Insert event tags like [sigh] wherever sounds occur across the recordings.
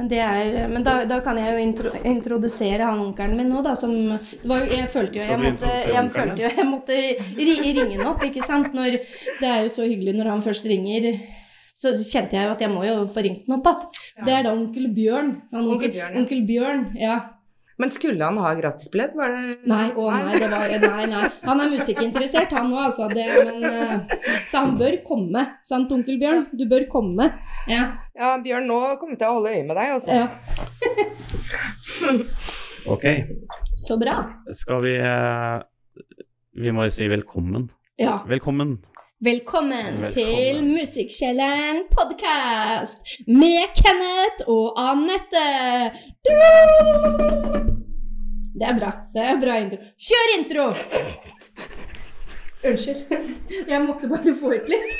Men, det er, men da, da kan jeg jo intro, introdusere han onkelen min nå, da, som det var jo, Jeg følte jo jeg måtte, jeg følte jo jeg måtte ri, ringe han opp, ikke sant. Når, det er jo så hyggelig når han først ringer. Så kjente jeg jo at jeg må jo få ringt han opp igjen. Det er da onkel Bjørn. Han, Onkel onkel, Bjørn, ja. Men skulle han ha gratisbillett? Var det Nei, å nei, det var, nei, nei. Han er musikkinteressert, han òg, altså. Det, men, eh, så han bør komme. Sant, onkel Bjørn? Du bør komme. Ja. Ja, Bjørn, nå kommer jeg til å holde øye med deg, altså. ja. [laughs] Ok, Så bra. skal vi eh, Vi må jo si velkommen. Ja. Velkommen. Velkommen, Velkommen. til Musikkjelleren podkast med Kenneth og Anette. Det er bra. Det er bra intro. Kjør intro! Unnskyld. Jeg måtte bare få ut litt.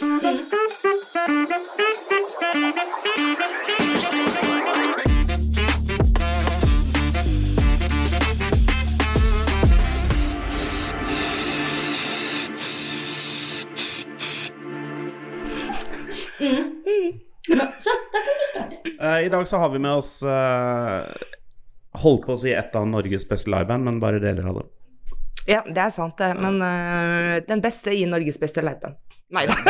Så [laughs] [laughs] I dag så har vi med oss uh, Holdt på å si et av Norges beste liveband, men bare deler av det. Ja, det er sant, det. Men uh, den beste i Norges beste liveband. Nei da. [laughs]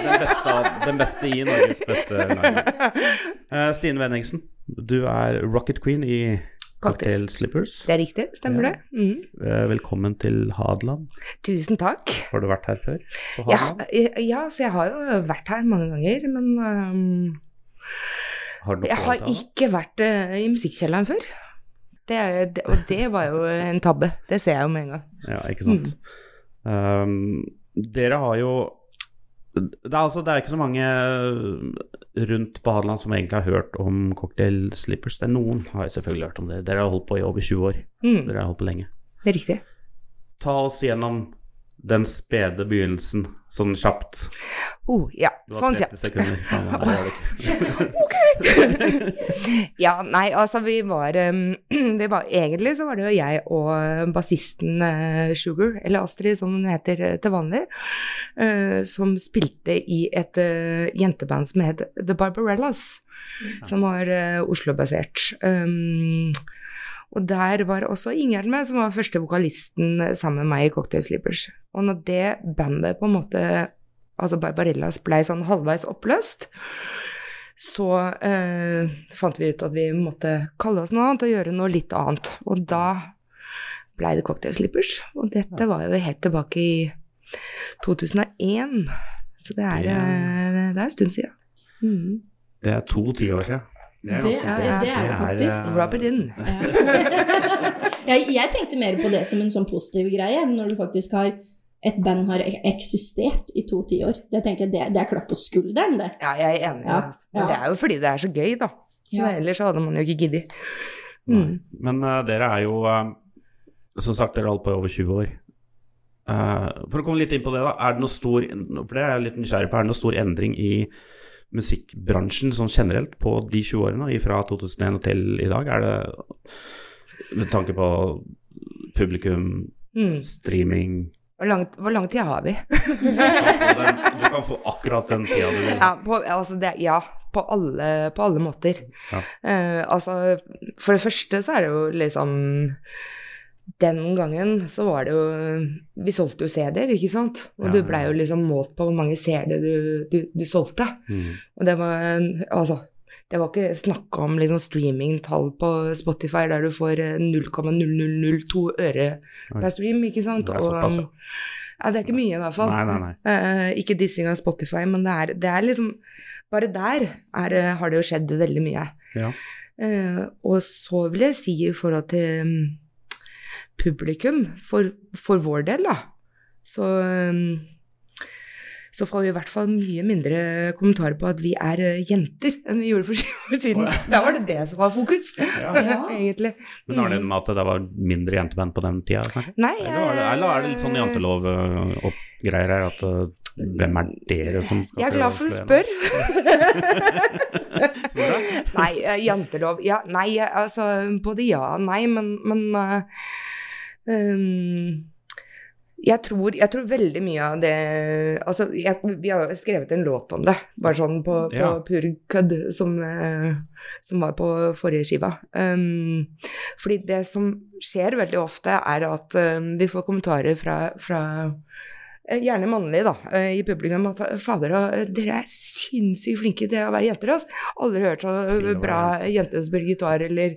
Den den beste i Norges beste liveband. Uh, Stine Wenningsen, du er Rocket Queen i Cocktail Slippers. Det er riktig, stemmer Ja. det? Eh, velkommen til Hadeland. Tusen takk. Har du vært her før? På Ja, ja, så jeg har jo vært her mange ganger, men øhm, Har jeg har ikke vært uh, i musikkjelleren før. Det er, det, og det var jo en tabbe. Det ser jeg jo med en gang. Ja, ikke sant. Mm. Um, dere har jo det er, altså, det er ikke så mange rundt på Hadeland som egentlig har hørt om Cocktail Slippers. Det er noen har jeg selvfølgelig hørt om det. Dere har holdt på i over 20 år. Mm, Dere har holdt på lenge. det er riktig. Ta oss gjennom den spede begynnelsen, sånn kjapt. Oh, ja, Du har sånn 30 kjapt. sekunder. Gjør [laughs] Ok! [laughs] Ja, nei, altså vi var, [clears throat] vi var Egentlig så var det jo jeg og bassisten eh, Sugar, eller Astrid som hun heter eh, til vanlig, eh, som spilte i et eh, jenteband som het The Barbarellas, som var eh, Oslo-basert. Um, og der var også Ingjerd med, som var første vokalisten sammen med meg i Cocktail Sleepers. Og når det bandet på en måte, altså Barbarellas, blei sånn halvveis oppløst, så eh, fant vi ut at vi måtte kalle oss noe annet og gjøre noe litt annet. Og da blei det Cocktail Sleepers. Og dette var jo helt tilbake i 2001. Så det er, Det er- eh, det er en stund siden. Mm. Det er to tiår siden. Det er Det er det, er det faktisk. eh, Rub it in. jeg, jeg tenkte mer på det som en sånn positiv greie, når du faktisk har et band har eksistert i to tiår. Det tenker jeg, det, det er klapp på skulderen, det. Ja, jeg er enig. Ja, altså. Men ja. det er jo fordi det er så gøy, da. Så Ja. Ellers så hadde man jo ikke giddet. Mm. Men uh, dere er jo uh, Som sagt, dere har holdt på i over 20 år. Uh, for å komme litt inn på det, da. Er det noe stor For det er jeg litt nysgjerrig på. Er det noe stor endring i musikkbransjen sånn generelt på de 20 årene, fra 2001 og til i dag? Er det med tanke på publikum, Mm. streaming Hvor, langt, hvor lang tid har vi? du, kan få den, du kan få akkurat den tida du vil. Ja, på, altså det, ja, på alle, på alle måter. Ja. Uh, altså, for det første så er det jo liksom Den gangen så var det jo Vi solgte jo CD-er, ikke sant? Og Ja, du ja. blei jo liksom målt på hvor mange CD-er du, du, du solgte. Mm. Og det var en- Altså, det var ikke snakk om liksom streamingtall på Spotify der du får eh, 0,0002 øre per stream, ikke sant? Det er såpass, ja. Ja, det er ikke mye, i hvert fall. Nei, nei, nei. Eh, ikke dissing av Spotify, men det er, det er liksom Bare der er, har det jo skjedd veldig mye. Ja. Eh, og så vil jeg si i forhold til mm, publikum, for, for vår del, da, så mm, så får vi i hvert fall mye mindre kommentarer på at vi er eh, jenter enn vi gjorde for 20 år siden. Oh, ja. Da var det det som var fokus, Ja. Ja. [laughs] egentlig. Men har det med at det var mindre jenteband på den tida, kanskje? Nei, Eller er det, eller er det litt sånn jantelov-greier her, at uh, hvem er dere som skal Jeg er glad for du spør. [laughs] Nei, eh, jantelov Ja, nei, eh, altså Både ja og nei, men, men eh, um, Jeg tror, jeg tror veldig mye av det Altså, jeg, vi har skrevet en låt om det, bare sånn på, på Ja. pur kødd, som, eh, som var på forrige skiva. Um, fordi det som skjer veldig ofte, er at um, vi får kommentarer fra, fra eh, Gjerne mannlige, da, eh, i publikum. At 'fader, dere er sinnssykt flinke til å være jenter', altså. Aldri hørt så bra jente gitar, eller, eller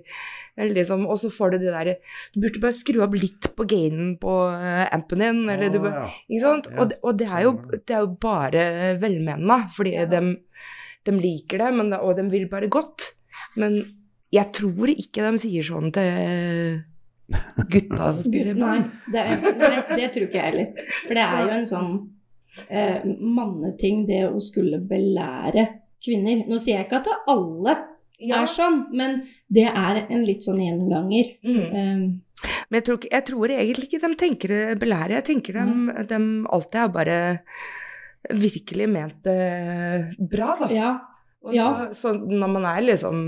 liksom Og så får du det derre Du burde bare skru opp litt på gainen på eh, ampen din, eller du bør ja. ikke sant? Og, det, og det, er jo, det. er jo bare velmenende, fordi de, de liker det, men, og de vil bare godt. Men jeg tror ikke de sier sånn til gutta som spiller nei, det, nei, det tror ikke jeg heller. For det er jo en sånn eh, manneting, det å skulle belære kvinner. Nå sier jeg ikke at det er alle er sånn, men det er en litt sånn gjenganger. Mm. Um, Men jeg tror, ikke, jeg tror egentlig ikke de tenker det belære. Jeg tenker de, de alltid har bare virkelig ment det bra, da. ja, Og Ja. Så, så når man er liksom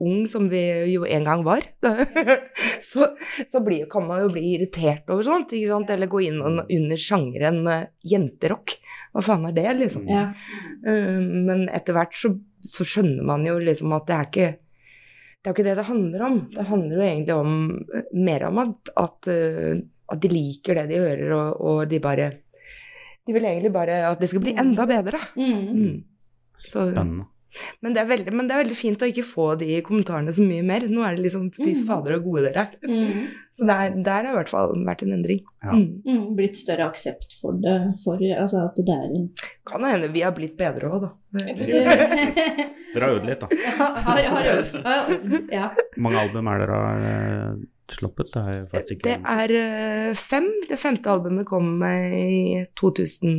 ung, som vi jo en gang var, [laughs] så, så blir, kan man jo bli irritert over sånt, ikke sant? Eller gå inn under sjangeren eh, jenterock. Hva faen er det, liksom? ja. Eh, men etter hvert så, så skjønner man jo liksom at det er ikke det er ikke det det handler om. Det handler jo egentlig om eh, mer om at, at, at de liker det de hører, og, og de bare De vil egentlig bare at det skal bli enda bedre. Mm. Mm. Så, Spennende. Men, det er veldig, men det er veldig fint å ikke få de kommentarene så mye mer. Nå er det liksom fy Mm. fader så gode dere er. Mm. [laughs] Så der, der har i hvert fall vært en endring. Ja. Mm. Mm. Blitt større aksept for det, for altså at det er en Kan hende vi har blitt bedre òg, da. [laughs] Dere har øvd litt, da. har, har. Har øvd, Ja. Mange album er dere har eh, sluppet? Det er, faktisk ikke Det er eh, fem. Det femte albumet kom i 2000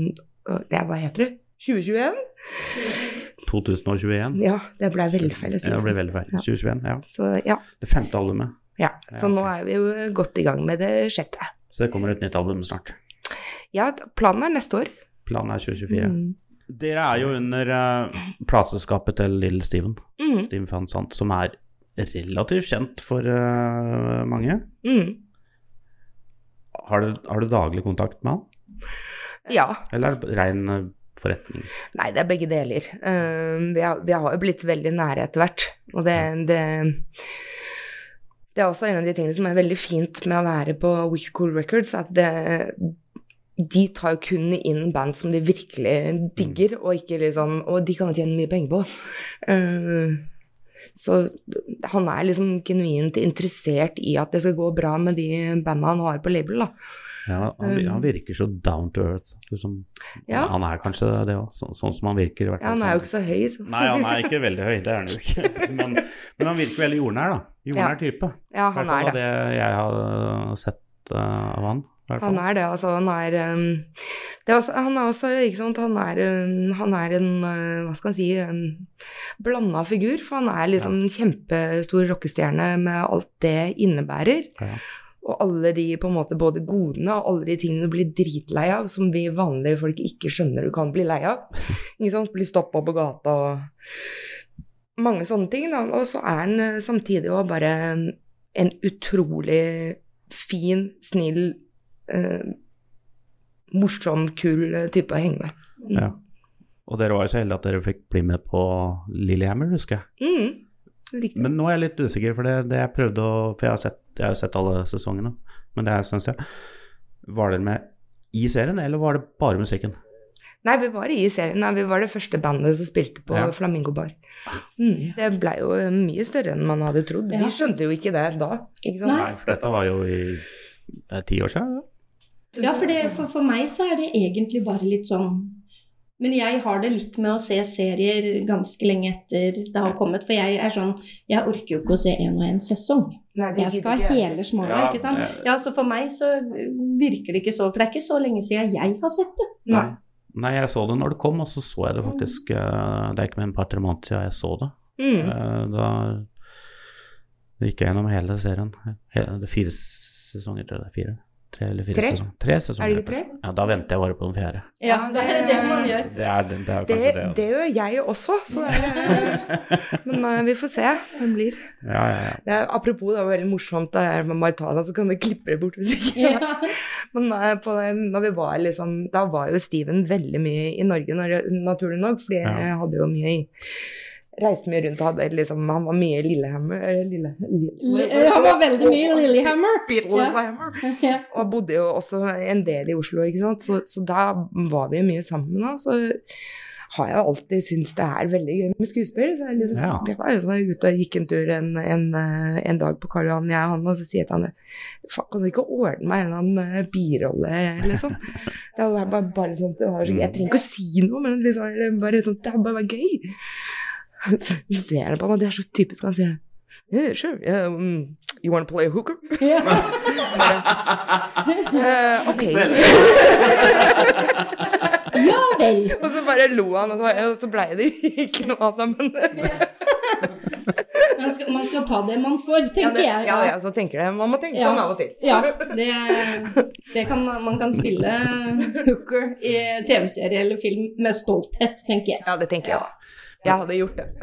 øh, Ja, hva heter det? 2021? 2021. Ja, det ble si. Ja, det ble veldig feil. 2021, ja. Så ja. Det femte albumet. ja. Så nå er vi jo godt i gang med det sjette. Så det kommer et nytt album snart. Ja, planen er neste år. Planen er 2024. Mm. Dere er jo under uh, plateselskapet til Little Steven, Mm. Steven Van Sant, som er relativt kjent for uh, mange. Mm. Har du, har du daglig kontakt med han, Ja. eller er det rein eh, forretning? Nei, det er begge deler. Uh, vi, har, vi har jo blitt veldig nære etter hvert. Og det, det Det er også en av de tingene som er veldig fint med å være på Wicked Cool Records, at det, de tar jo kun inn band som de virkelig digger, og ikke liksom Og de kan tjene mye penger på. Uh, så han er liksom genuint interessert i at det skal gå bra med de bandene han har på label, da. Ja, han, han virker så down to earth. Liksom. Ja. Han er kanskje det òg, så, sånn som han virker. i hvert Ja, han er jo ikke så høy, så Nei, han er ikke veldig høy, det er han jo ikke. [laughs] Men, men han virker veldig jordnær, da. Jordnær type. Ja, han fall er det. det jeg har sett uh, av han. Han er det, altså. Han er, um, det er også, han er også ikke sant, han er, um, han er en uh, hva skal man si um, blanda figur. For han er liksom en kjempestor rockestjerne med alt det innebærer. Ja. Og alle de på en måte både godene og alle de tingene du blir dritlei av, som vi vanlige folk ikke skjønner du kan bli lei av. Ikke sant? Bli stoppa på gata og mange sånne ting. Da. Og så er han uh, samtidig òg bare en utrolig fin, snill, eh, morsom, kul eh, type å henge med. Ja. Og dere var jo så heldige at dere fikk bli med på Lillehammer, husker jeg. Mm. Riktig. Men nå er jeg litt usikker, for det, det jeg prøvde å For jeg har sett, jeg har jo sett alle sesongene, men det er en stund siden. Var dere med i serien, eller var det bare musikken? Nei, vi var i serien. Nei, vi var det første bandet som spilte på Ja. Flamingo Bar. Mm. Det blei jo mye større enn man hadde trodd. Ja. Vi skjønte jo ikke det da. Ikke sant? Nei. For dette var jo i ti år siden. Ja. Ja, for, det, for, for meg så er det egentlig bare litt sånn Men jeg har det litt med å se serier ganske lenge etter det har kommet. For jeg er sånn Jeg orker jo ikke å se en og en sesong. Nei, Jeg skal ha ikke hele smala, Ja, ikke sant. Ja, så for meg så virker det ikke så For det er ikke så lenge siden jeg har sett det. Nei. Nei, jeg så det når det kom, og så så jeg det faktisk eh, Det er ikke mer enn et par-tre måneder siden jeg så det. Mm. Eh, Da gikk jeg gjennom hele serien. Hele, det er fire sesonger, tror jeg det er. Fire. Tre eller fire Tre? sesonger. Tre sesonger. Er det ikke tre? Ja, da venter jeg bare på den fjerde. Ja, det er det man gjør. Det er, det, det er jo Det, kanskje det. det gjør jeg også, så det er, [laughs] Men uh, vi får se hva det blir. Ja, ja, ja. Det er, apropos, det var veldig morsomt det her med Maritana, så kan du klippe det bort hvis ikke. Ja. [laughs] Men uh, på, når vi var liksom Da var jo Steven veldig mye i Norge, naturlig nok, fordi Ja. jeg hadde jo mye i Reiste mye rundt og hadde liksom Han var mye Lillehammer Lille, Lille, Li- Han var veldig mye Lillehammer. Lillehammer. Ja. Og bodde jo også en del i Oslo, ikke sant. Så, så da var vi mye sammen. Da. Så har jeg alltid syntes det er veldig gøy med skuespill. Så jeg, liksom, Ja. jeg var liksom ute og gikk en tur en, en, en dag på Karl Johan, jeg og han, og så sier jeg til han Faen, kan du ikke ordne meg en eller annen eh, birolle, liksom? Det var bare, bare sånn, det var Jeg trenger ikke å si noe, men liksom, eller bare, sånn, det hadde bare vært gøy. [laughs] Så ser han på meg, det er så typisk han sier Yeah, sure. Yeah, um, you wanna play play hooker? Yeah. [laughs] uh, ok. [laughs] ja vel. Og så bare lo han, og så, bare- og så blei det ikke noe av det. Men Man skal, man skal ta det man får, ja, tenker det, jeg. ja, ja, så tenker det. Man må tenke Ja. sånn av og til. Ja, det, det kan man, kan spille hooker i TV-serie eller film med stolthet, tenker jeg. Ja, det tenker jeg òg. Jeg hadde gjort det. [laughs]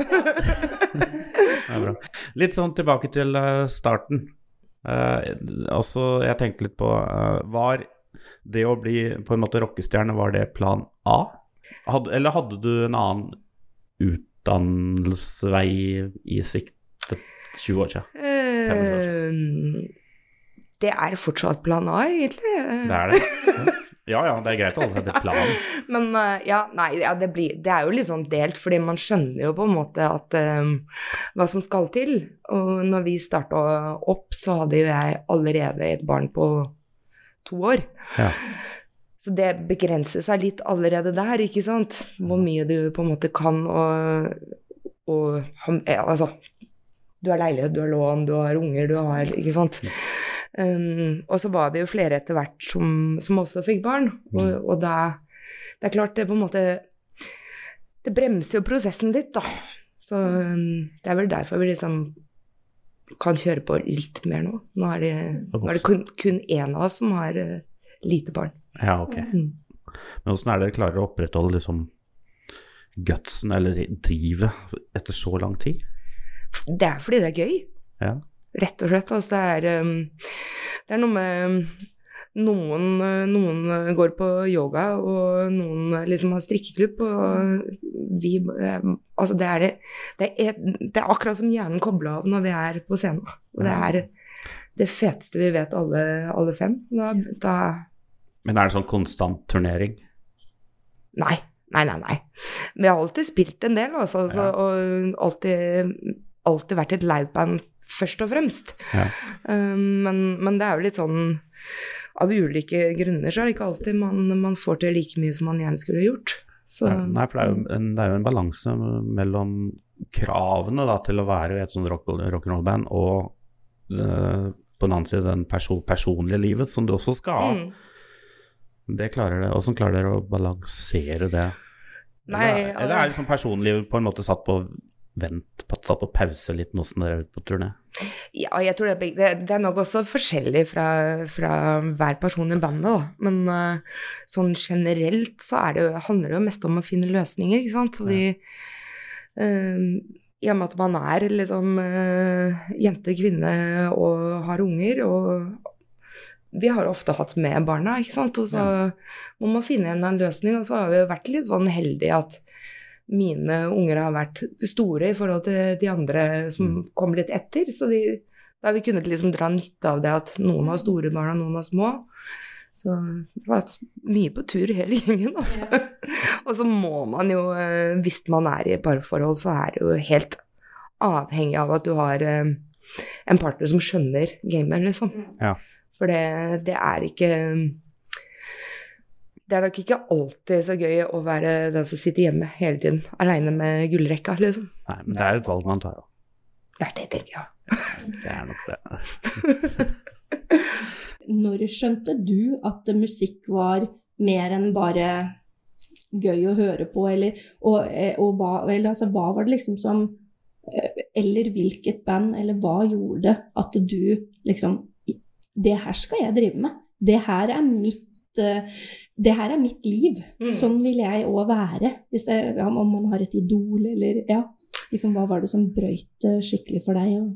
Det er bra. Litt sånn tilbake til eh, starten. Eh, også, jeg tenkte litt på eh, Var det å bli på en måte rockestjerne, var det plan A? Hadde, eller hadde du en annen utdannelsesvei i sikte 20 år siden? Eh, det er fortsatt plan A, egentlig. Det er det? Ja [laughs] ja, ja, det er greit å holde seg til planen. [laughs] Men uh, ja, nei, ja, det, blir, det er jo litt sånn delt, fordi man skjønner jo på en måte at um, hva som skal til. Og når vi starta opp, så hadde jo jeg allerede et barn på to år. Ja. Så det begrenser seg litt allerede der, ikke sant. Hvor mye du på en måte kan og, og ja, Altså, du har leilighet, du har lån, du har unger, du har Ikke sant. Um, og så var vi jo flere etter hvert som, som også fikk barn, og, og da Det er klart, det på en måte Det bremser jo prosessen litt, da. Så um, det er vel derfor vi liksom kan kjøre på litt mer nå. Nå er det, nå er det kun, kun én av oss som har uh, lite barn. Ja, ok. Mm. Men åssen er det dere klarer å opprettholde liksom gutsen eller drivet etter så lang tid? Det er fordi det er gøy. Ja. Rett og slett. Altså, det er, um, det er noe med um, noen, uh, noen uh, går på yoga, og noen uh, liksom har strikkeklubb, og vi um, Altså, det er, det, er, det er akkurat som hjernen kobler av når vi er på scenen. Og det er det feteste vi vet, alle, alle fem. Da, da Men er det sånn konstant turnering? Nei. Nei, nei, nei. Vi har alltid spilt en del, altså, så, Ja. og alltid, alltid vært et liveband først og fremst. Ja. Um, men, men det er jo litt sånn Av ulike grunner så er det ikke alltid man, man får til like mye som man gjerne skulle gjort. Så Nei, for det er jo en, det er jo en balanse mellom kravene da, til å være i et sånt rock- rock'n'roll-band og eh, på den annen side den perso personlige livet som du også skal ha. mm. Det klarer det. Hvordan klarer dere å balansere det? Nei, eller, eller er liksom personlivet på en måte satt på vent, på- satt på pause litt nå som dere er ute på turné? Ja, jeg tror det, det, det er nok også forskjellig fra, fra hver person i bandet, da. Men uh, sånn generelt så er det, handler det jo mest om å finne løsninger, ikke sant. Så vi eh, I og med at man er liksom uh, jente, kvinne og har unger, og vi har ofte hatt med barna, ikke sant. Og så må man finne en løsning, og så har vi vært litt sånn heldige at mine unger har vært store i forhold til de andre som Mm. kom litt etter. Så de, da har vi kunnet liksom dra nytte av det at noen har store barn og noen har små. Så vi har vært mye på tur hele gjengen, altså. [laughs] og så må man jo, eh, hvis man er i et parforhold, så er det jo helt avhengig av at du har eh, en partner som skjønner gamet, liksom. Ja. For det, det er ikke det er nok ikke alltid så gøy å være den som sitter hjemme hele tiden aleine med gullrekka, liksom. Nei, men det er et valg man tar, ja. Ja, det tenker jeg. Det er nok det. [laughs] Når skjønte du at musikk var mer enn bare gøy å høre på, eller, og, eh, og hva, eller altså, hva var det liksom som eh, Eller hvilket band, eller hva gjorde at du liksom Det her skal jeg drive med. det her er mitt det her er mitt liv. Mm. Sånn vil jeg òg være. Hvis det, ja, om man har et idol eller Ja. Liksom, hva var det som brøyt det skikkelig for deg? Og,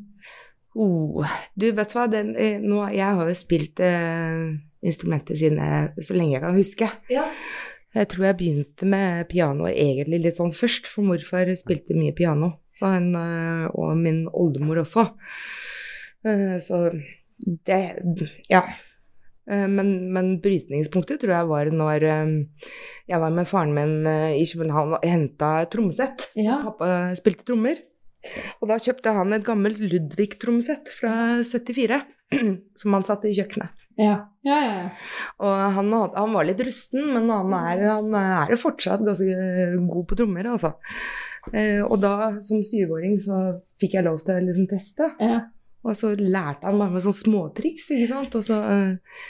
Oh, du, vet du hva, den, eh, nå, jeg har jo spilt eh, instrumentet siden jeg, så lenge jeg kan huske. Jeg tror jeg begynte med piano egentlig litt sånn først, for morfar spilte mye piano. Så han, eh, og min oldemor også. Eh, Så det Ja. Eh, Men, men brytningspunktet tror jeg var når eh, jeg var med faren min eh, i København og henta trommesett. ja. Pappa spilte trommer. Og da kjøpte han et gammelt Ludvig-trommesett fra 74, [clears throat] som han satte i kjøkkenet. Ja. Ja, ja, ja. Og han, han var litt rusten, men han er, han er fortsatt ganske god på trommer, altså. Og da, som syvåring, så fikk jeg lov til å liksom teste. ja. Og så lærte han meg med sånne småtriks, ikke sant. Og så, eh,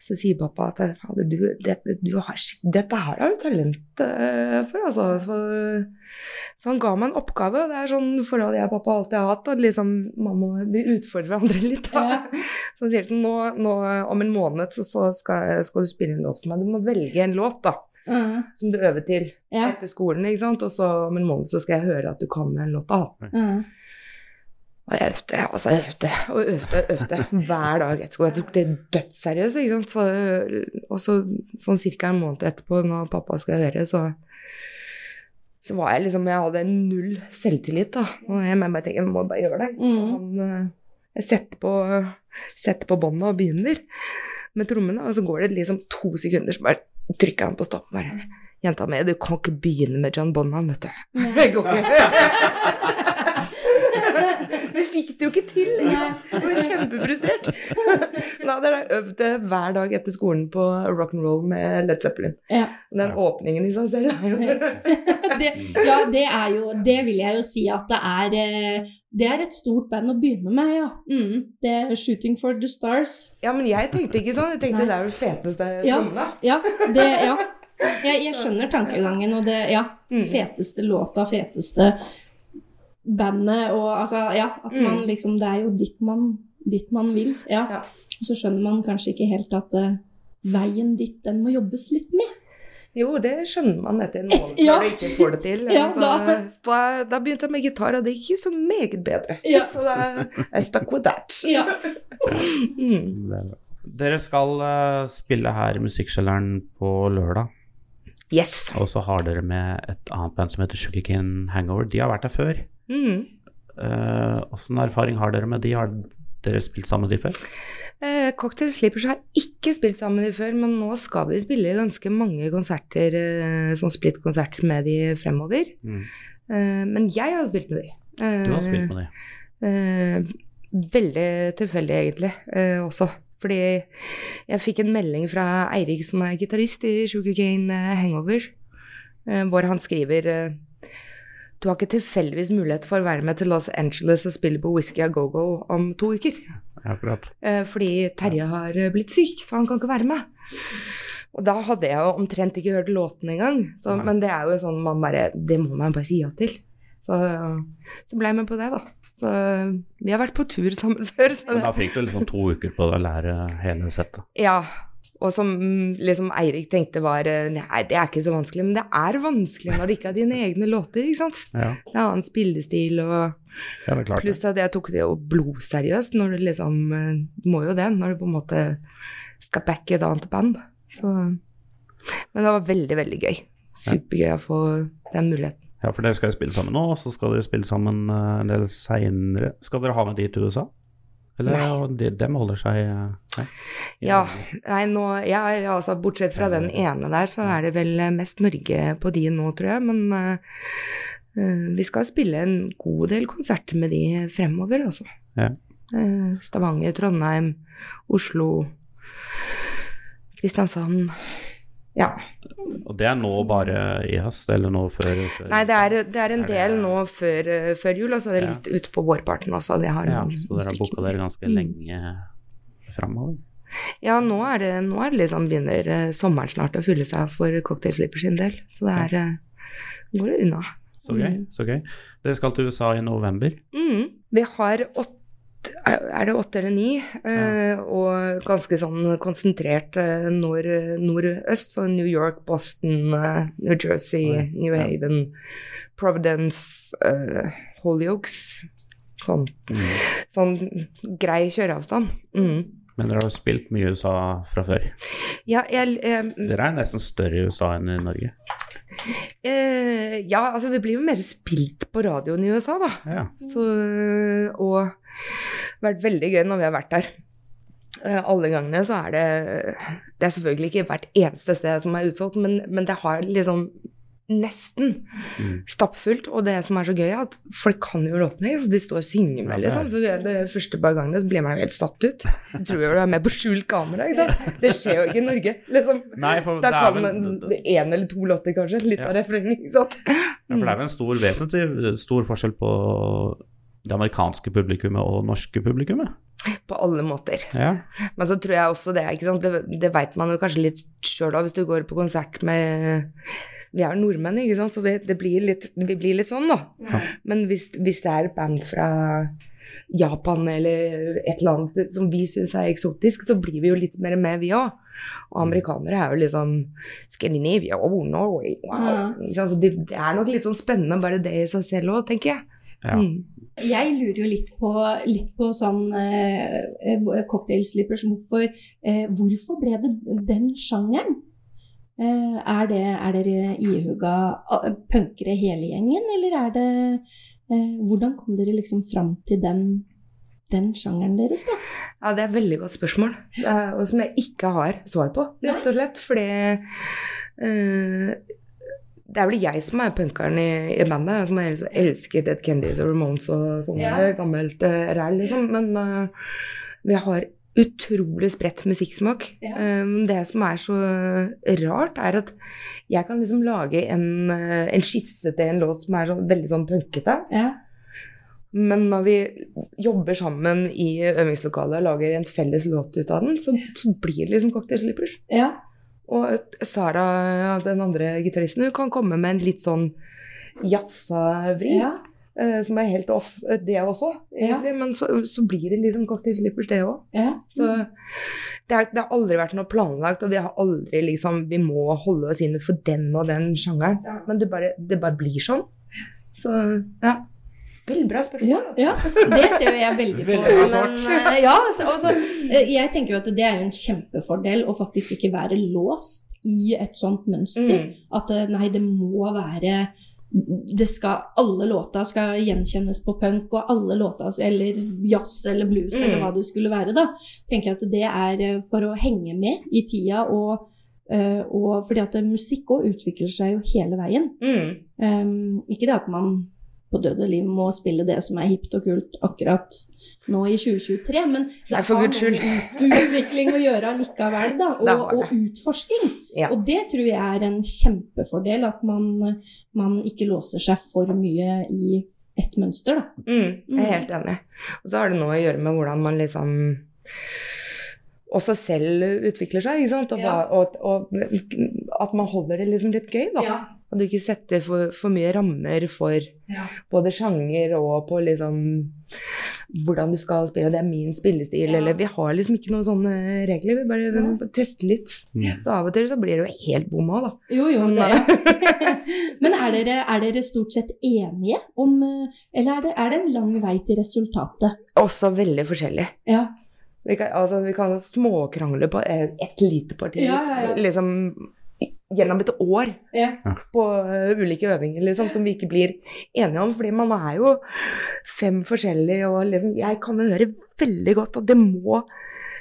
så sier pappa at «Fader, du, du har, dette her har du talent eh, for, altså. Så, så han ga meg en oppgave. Det er sånn forhold jeg og pappa alltid har hatt. At liksom, man må utfordre hverandre litt. Da. Ja. Så han sier sånn, nå, nå, om en måned så, så skal, skal du spille en låt for meg. Du må velge en låt, da. Ja. Som du øver til Ja. etter skolen, ikke sant. Og så om en måned så skal jeg høre at du kan den låta. Ja. Og jeg øvde, altså jeg øvde og øvde og øvde hver dag etter skolen. Jeg tok det dødsseriøst, ikke sant. Så, og så sånn ca. en måned etterpå, når pappa skal høre, så så var jeg liksom Jeg hadde null selvtillit, da. Og jeg, med meg tenker, jeg må bare gjøre det. Så Mm. han, eh, jeg setter på, setter på båndet og begynner med trommene, og så går det liksom to sekunder, så bare trykker han på stopp. Bare, Jenta mi, du kan ikke begynne med John Bonham, vet du. Det går ikke. [laughs] Vi fikk det jo ikke til. Jeg var kjempefrustrert. Da hadde jeg øvd det hver dag etter skolen på rock'n'roll med Led Zeppelin. Ja. Den åpningen i seg selv er jo [laughs] det, ja, det er jo Det vil jeg jo si at det er eh, Det er et stort band å begynne med, ja. Mm, det er 'Shooting for the Stars'. Ja, men jeg tenkte ikke sånn. Jeg tenkte Nei. det er jo det feteste Ja. trommene. Ja, det, ja. [laughs] Jeg, jeg skjønner tankegangen, og det Ja. Mm. Feteste låta, feteste bandet, og altså Ja, at man Mm. liksom Det er jo dit man, dit man vil. Ja. Ja. Og så skjønner man kanskje ikke helt at uh, veien dit, den må jobbes litt med. Jo, det skjønner man etter en måned [laughs] Ja. når du ikke får det til. [laughs] Ja, altså, da. [laughs] da, da begynte jeg med gitar, og det gikk ikke så meget bedre. Ja. Så da, I stuck with that. Ja. Mm. Dere skal uh, spille her i Musikkskjelleren på lørdag, Yes. og så har dere med et annet band som heter Sugarcane Hangover. De har vært her før. Mm. Åssen erfaring har dere med de? Har dere spilt sammen med de før? Uh, Cocktail Sleepers har ikke spilt sammen med de før, men nå skal vi spille ganske mange konserter, uh, som splitt-konserter med de fremover. Mm. Uh, men jeg har spilt med de. Eh, Du har spilt med de. Eh, veldig tilfeldig, egentlig, eh, også. Fordi jeg fikk en melding fra Eirik, som er gitarist i Sugarcane eh, Hangover, eh, hvor han skriver eh, Du har ikke tilfeldigvis mulighet for å være med til Los Angeles og spille på Whisky a Go-Go om to uker. Akkurat. Eh, fordi Terje har eh, blitt syk, så han kan ikke være med. Og da hadde jeg jo omtrent ikke hørt låten engang. Så, men det er jo sånn man bare Det må man bare si ja til. Så, så ble jeg med på det, da. Så vi har vært på tur sammen [laughs] før. Så da fikk du liksom to uker på å lære hele settet. ja. Og som mm, liksom Eirik tenkte var eh, Nei, det er ikke så vanskelig. Men det er vanskelig når det ikke er dine [laughs] egne låter, ikke sant. Ja, Det er annen spillestil og ja klart. Pluss at jeg tok det jo blodseriøst når du liksom eh, Du må jo det når du på en måte skal backe et annet band. Så Men det var veldig, veldig gøy. Supergøy å få den muligheten. Ja, for dere skal spille sammen nå, og så skal dere spille sammen eh, en del seinere. Skal dere ha med de til USA? Eller de, dem holder seg eh, nei? Ja, nei, nå ja, altså, Bortsett fra den ene der, så er det vel mest Norge på de nå, tror jeg. Men eh, eh, vi skal spille en god del konserter med de fremover, altså. Ja. Eh, Stavanger, Trondheim, Oslo, Kristiansand. Ja. Og det er nå bare i høst, eller nå før? før Nei, det er, det er en Er det- del nå før, eh, før jul, og så er det Ja. litt ut på vårparten også. Vi har ja, noen Så dere har booka dere ganske Mm. lenge framover? Ja, nå er det, nå er det liksom begynner eh, sommeren snart å fylle seg for Cocktail Slipper sin del. Så det er eh, går det unna. Så gøy. så gøy. Dere skal til USA i november. Mm. Vi har åtte er det åtte eller ni, eh, og ganske sånn konsentrert eh, nord, nordøst. Så New York, Boston, eh, New Jersey, Oi, New ja. Haven, Providence, eh, Hollyoaks. Sånn, Mm. sånn grei kjøreavstand. Mm. Men dere har jo spilt mye i USA fra før. Ja, jeg, eh, Dere er nesten større i USA enn i Norge. eh, ja, altså vi blir jo mer spilt på radioen i USA, da. Ja. Så, og vært veldig gøy når vi har vært der. Eh, Alle gangene så er det Det er selvfølgelig ikke hvert eneste sted som er utsolgt, men, men det har liksom nesten Mm. stappfullt. Og det som er så gøy, er at folk kan jo låtene, så de står og synger med, liksom. For det, første par gangene så blir man jo helt satt ut. Du tror jo du er med på skjult kamera, ikke sant. Det skjer jo ikke i Norge, liksom. Nei, for Da kan man én eller to låter, kanskje. Litt Ja. av refrenget, ikke sant. Ja, for det er jo en stor, vesentlig stor forskjell på det amerikanske publikummet og norske publikummet. På alle måter. Ja. Men så tror jeg også det, ikke sant, det, det veit man jo kanskje litt sjøl òg, hvis du går på konsert med Vi er nordmenn, ikke sant, så vi, det blir litt, vi blir litt sånn, da. Ja. Men hvis, hvis det er et band fra Japan eller et eller annet som vi syns er eksotisk, så blir vi jo litt mer med, vi òg. Og amerikanere er jo liksom Scandinavia, oh, Norway, wow. Ja. Så det, det er nok litt sånn spennende bare det i seg selv òg, tenker jeg. Ja. Mm. Jeg lurer jo litt på, litt på sånn eh, eh, cocktailslippers. Hvorfor, eh, hvorfor ble det den sjangeren? Eh, er, det, er dere ihuga ah, punkere hele gjengen, eller er det eh, Hvordan kom dere liksom fram til den, den sjangeren deres, da? Ja, det er et veldig godt spørsmål, eh, og som jeg ikke har svar på, rett og slett. Fordi eh, det er vel jeg som er punkeren i, i bandet, som jeg elsket Dead Kennedys og Ramones og sånn yeah. gammelt uh, ræl, liksom. Men uh, vi har utrolig spredt musikksmak. Yeah. Um, det som er så rart, er at jeg kan liksom lage en, eh, en skisse til en låt som er så, veldig sånn punkete. Yeah. Men når vi jobber sammen i øvingslokalet og lager en felles låt ut av den, så, så blir det liksom Cocktail Slippers. ja. Og Sara, den andre gitaristen, hun kan komme med en litt sånn jazza vri, ja. eh, som er helt off, eh, det også, egentlig. Men så, så blir det liksom Cocktail Slippers, det òg. ja. Så det, er, det har aldri vært noe planlagt, og vi har aldri liksom Vi må holde oss inne for den og den sjangeren. Men det bare, det bare blir sånn. Så ja. Veldig bra spørsmål. Ja, altså. ja, [laughs] det ser jo jeg veldig på. Veldig som svart. en, eh, ja, så, altså, eh, jeg tenker jo at det er jo en kjempefordel å faktisk ikke være låst i et sånt mønster. Mm. At eh, nei, det må være det skal, Alle låta skal gjenkjennes på punk, og alle låta, eller jazz eller blues Mm. eller hva det skulle være. da, tenker jeg at Det er for å henge med i tida, og, eh, og fordi at musikk òg utvikler seg jo hele veien. Mm. Um, ikke det at man på døde liv må spille det som er hipt og kult akkurat nå i 2023, men det har utvikling å gjøre likevel, da, og, og utforsking. Ja. Og det tror jeg er en kjempefordel, at man, man ikke låser seg for mye i ett mønster, da. Mm, jeg er helt enig. Og så har det noe å gjøre med hvordan man liksom også selv utvikler seg, ikke sant? Og, Ja. og, og at man holder det liksom litt gøy, da. At du ikke setter for, for mye rammer for Ja. både sjanger og på liksom hvordan du skal spille. Det er min spillestil, Ja. eller Vi har liksom ikke noen sånne regler, vi bare Ja. tester litt. Mm. Så av og til så blir det jo helt bomma, da. Jo, jo. Men, Det. [laughs] Men er dere, er dere stort sett enige om Eller er det, er det en lang vei til resultatet? Også veldig forskjellig. Ja. Vi kan, altså, vi kan småkrangle på et ett lite parti Ja, ja, ja. liksom gjennom et år Ja. på eh, ulike øvinger liksom, som vi ikke blir enige om. Fordi man er jo fem forskjellige, og liksom, jeg kan høre veldig godt og det må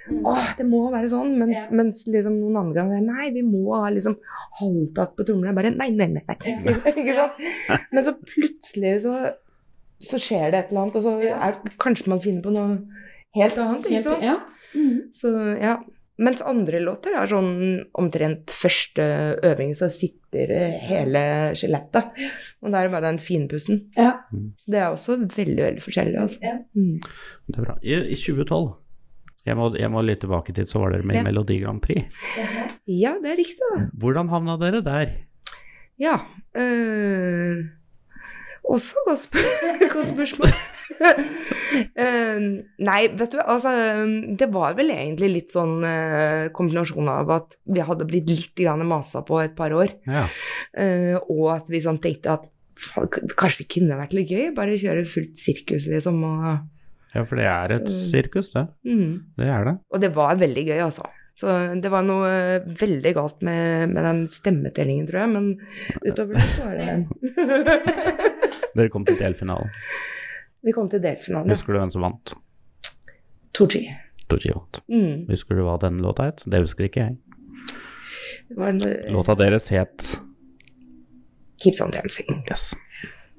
Åh, det må være sånn, mens, Ja. mens liksom noen andre ganger Nei, vi må ha liksom halvtak på tromlene. Bare nei, nei, nei. nei. [laughs] Ikke sant? Men så plutselig så, så skjer det et eller annet, og så er, kanskje man finner på noe helt annet. Ikke Helt- ja. ja. -hmm. Så ja. Mens andre låter er sånn omtrent første øving, så sitter hele skjelettet. Og da er det bare den finpussen. Ja. Så det er også veldig, veldig forskjellig, altså. Ja. Mm. Det er bra. I, i 2012, jeg må, jeg må litt tilbake til, så var dere med i Ja. Melodi Grand Prix. Ja, det er riktig, da. Hvordan havna dere der? Ja. øh, også godt, [laughs] godt spørsmål. [laughs] Eh, nei, vet du, altså Det var vel egentlig litt sånn uh, kombinasjon av at vi hadde blitt litt grann masa på et par år, Ja. uh, og at vi sånn tenkte at kanskje det kunne vært litt gøy, bare kjøre fullt sirkus, liksom, og ja, for det er et Så- sirkus, det. mm. Det er det. Og det var veldig gøy, altså. Så det var noe veldig galt med, med den stemmetellingen, tror jeg, men utover det så var det [laughs] Dere kom til delfinalen. [laughs] Vi kom til delfinalen. Husker du hvem som vant? Tooji. Tooji vant. Mm. Husker du hva den låta het? Det husker ikke jeg. Det var noe, Låta deres het Keeps on dancing. Yes.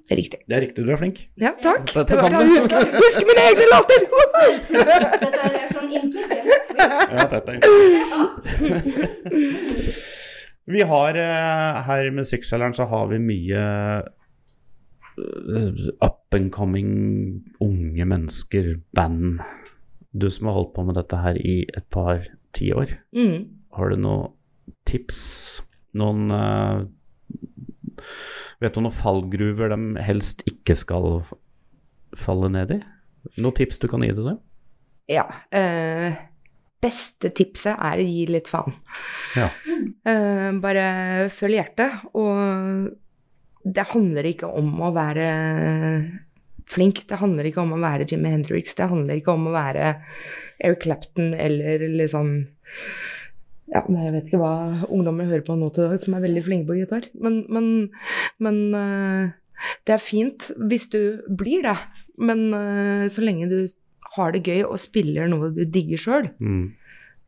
Det er riktig. Det er riktig, du er flink. Ja, takk. Dette Det var, det jeg husker, husker mine egne låter! [laughs] Dette er sånn intelligent. Ja, dette er Vi har eh, her i Musikkselgeren så har vi mye eh, up and coming unge mennesker, band. Du som har holdt på med dette her i et par tiår, Mm. har du noen tips? Noen uh, Vet du noen fallgruver de helst ikke skal falle ned i? Noen tips du kan gi til dem? Ja. eh, beste tipset er å gi litt faen. Ja. Uh, bare følg hjertet, og det handler ikke om å være flink. Det handler ikke om å være Jimmy Hendrix. Det handler ikke om å være Eric Clapton eller liksom ja, men Jeg vet ikke hva ungdommer hører på nå til dag som er veldig flinke på gitar. Men, men, men eh, det er fint hvis du blir det. Men eh, så lenge du har det gøy og spiller noe du digger sjøl, Mm.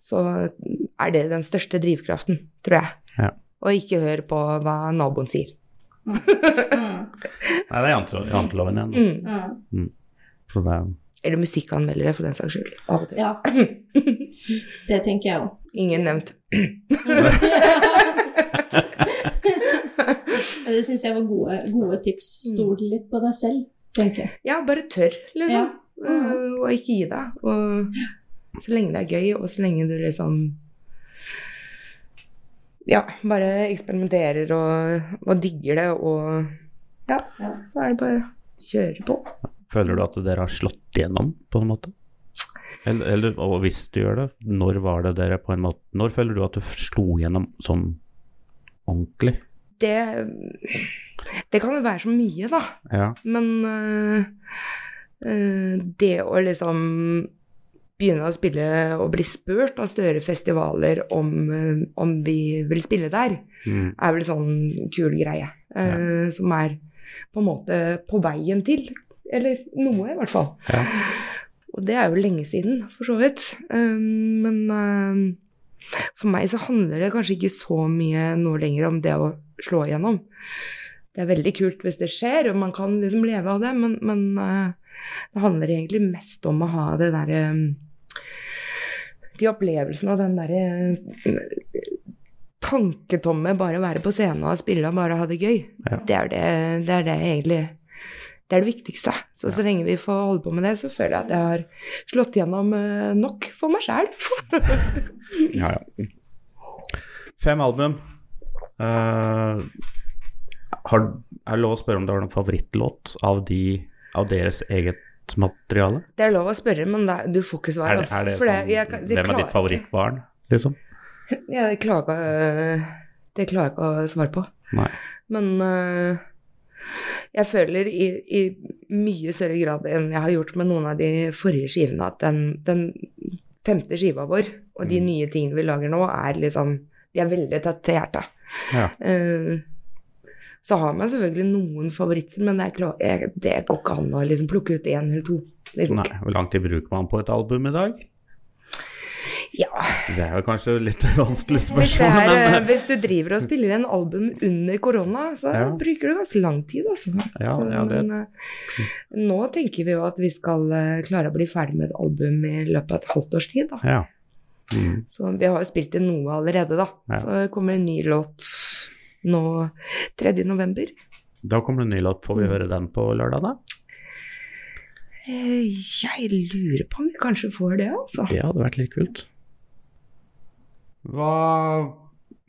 så er det den største drivkraften, tror jeg. Ja. Og ikke hør på hva naboen sier. Mm. Nei, det er jante- janteloven igjen. Mm. Mm. Så det er Eller musikkanmeldere, for den saks skyld. Av og til. Ja, det tenker jeg òg. Ingen nevnt. [laughs] Det syns jeg var gode, gode tips. Stol litt på deg selv, tenker jeg. Ja, bare tør, liksom. Ja. Eh, og ikke gi deg. Og så lenge det er gøy, og så lenge du liksom Ja, bare eksperimenterer og, og digger det, og ja, Ja. så er det bare å kjøre på. Føler du at dere har slått igjennom, på en måte? Eller, eller og hvis du gjør det, når var det dere på en måte Når føler du at du slo igjennom sånn ordentlig? Det, det kan jo være så mye, da. Ja. Men øh, det å liksom begynne å spille og bli spurt av større festivaler om, øh, om vi vil spille der, Mm. er vel sånn kul greie. øh, Som er på en måte på veien til. Eller noe, i hvert fall. Ja. Og det er jo lenge siden, for så vidt. Um, men uh, for meg så handler det kanskje ikke så mye nå lenger om det å slå igjennom. Det er veldig kult hvis det skjer, og man kan liksom leve av det, men, men uh, det handler egentlig mest om å ha det derre um, De opplevelsen av den derre tanketomme, bare være på scenen og spille og bare ha det gøy. Ja. Det, er det, det er det egentlig det er det viktigste. Så så lenge vi får holde på med det, så føler jeg at jeg har slått gjennom eh, nok for meg sjæl. [laughs] ja, ja. Fem album. Uh, har, er det lov å spørre om du har noen favorittlåt av, de, av deres eget materiale? Det er lov å spørre, men det, du får ikke svar. Er det, altså. er det sånn, jeg hvem er ditt favorittbarn, liksom? [laughs] Jeg klager, øh, det klarer jeg ikke å svare på. Nei. Men uh, jeg føler i, i mye større grad enn jeg har gjort med noen av de forrige skivene, at den, den femte skiva vår og de Mm. nye tingene vi lager nå, er liksom De er veldig tett til hjertet. Ja. Eh, så har man selvfølgelig noen favoritter, men det, er klar, jeg, det går ikke an å liksom plukke ut én eller to. Det Nei. Hvor lang tid bruker man på et album i dag? Ja, Det er jo kanskje litt vanskelig hvis, spørsmål, er, eh, men hvis du driver og spiller en album under korona, så Ja. bruker du ganske lang tid, altså. Ja, så, ja, det- men, eh, nå tenker vi jo at vi skal eh, klare å bli ferdig med et album i løpet av et halvt års tid, da. ja. Mm. Så vi har jo spilt inn noe allerede, da. Så kommer en ny låt nå 3. november. Da kommer det en ny låt. Får vi Mm. høre den på lørdag, da? Eh, Jeg lurer på om vi kanskje får det, altså. Det hadde vært litt kult. Hva,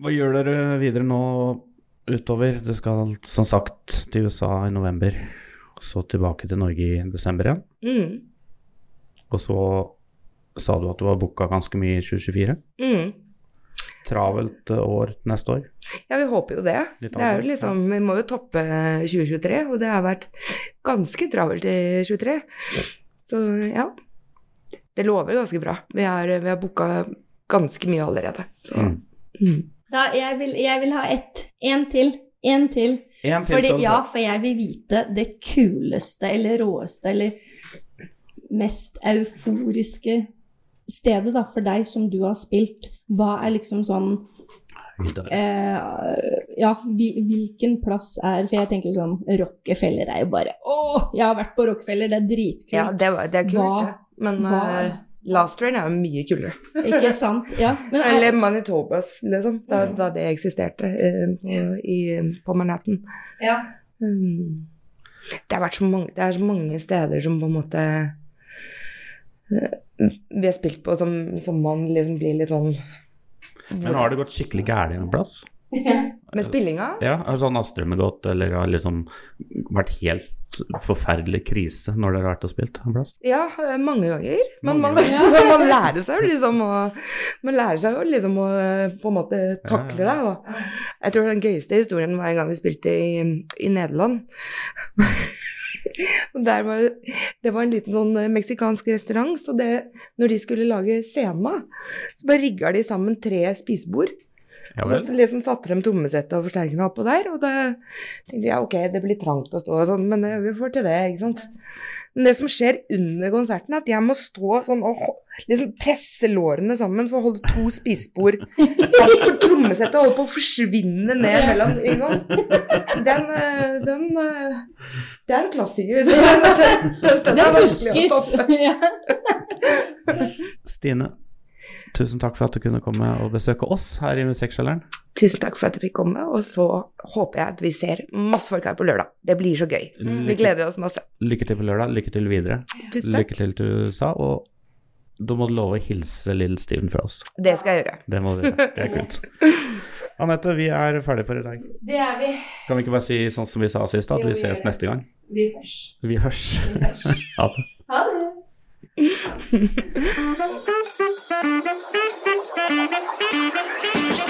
hva gjør dere videre nå utover? Det skal som sagt til USA i november. og så tilbake til Norge i desember igjen. Mm. Og så sa du at du var booka ganske mye i 2024. Mm. Travelt eh, år neste år. Ja, vi håper jo det. Det er jo liksom, Vi må jo toppe 2023, og det har vært ganske travelt i 2023. Så ja. Det lover ganske bra. Vi har, vi har booka ganske mye allerede. Så. Mm. Mm. Da, jeg, vil, jeg vil ha ett. En til. Én til. En til Fordi, ja, for jeg vil vite det kuleste eller råeste eller mest euforiske stedet da, for deg som du har spilt. Hva er liksom sånn eh, Ja, hvilken plass er For jeg tenker jo sånn Rockefeller er jo bare Å, jeg har vært på Rockefeller, det er dritkult. Ja, det, var, det er kult, Hva- det. Men hva- eh, Last Train er jo mye kulere. Ikke sant? Ja. Men er, Eller Manitobas, liksom. Da, da det eksisterte uh, i, på Manhattan. ja. Mm. Det, har vært så mange, det er så mange steder som på en måte vi har spilt på som, som man liksom blir litt sånn Men har det gått skikkelig gærent en plass? Med spillinga? Ja, har sånn Astrid gått, eller har liksom vært helt forferdelig krise når dere har vært og spilt en plass? Ja, eh, mange ganger. Men man, ganger. [laughs] man lærer seg jo liksom å Man lærer seg jo liksom å eh, på en måte takle det. Og Jeg tror den gøyeste historien var en gang vi spilte i, i Nederland. [laughs] [laughs] Var, det var en liten sånn eh, meksikansk restaurant, så det, når de skulle lage scena, så bare rigga de sammen tre spisebord. Ja Så liksom satte de trommesettet og forsterkerne oppå der, og da tenkte jeg ok, det blir trangt å stå og sånn, men eh, vi får til det, ikke sant. Men det som skjer under konserten, er at jeg må stå sånn og liksom presse lårene sammen for å holde to spisebord [laughs] sammen, for trommesettet holder på å forsvinne ned mellom, ikke sant. Den, eh, den eh, Det er en klassiker. Den, den, den, den Det er vanskelig å huskes! toppe. [laughs] Stine, tusen takk for at du kunne komme og besøke oss her i Musikksjaleren. Tusen takk for at jeg fikk komme, og så håper jeg at vi ser masse folk her på lørdag. Det blir så gøy. Vi gleder oss masse. lykke til på lørdag, lykke til videre. Tusen takk. Lykke til til USA, og da må du love å hilse Lill Steven fra oss. Det skal jeg gjøre. Det må du gjøre. Det er kult. [laughs] Anette, vi er ferdige for i dag. Det er vi. Kan vi ikke bare si sånn som vi sa sist, at vi vi ses neste gang? Vi hørs. Vi hørs. [laughs] Ha det. Ha det. Thank [laughs] [laughs] you.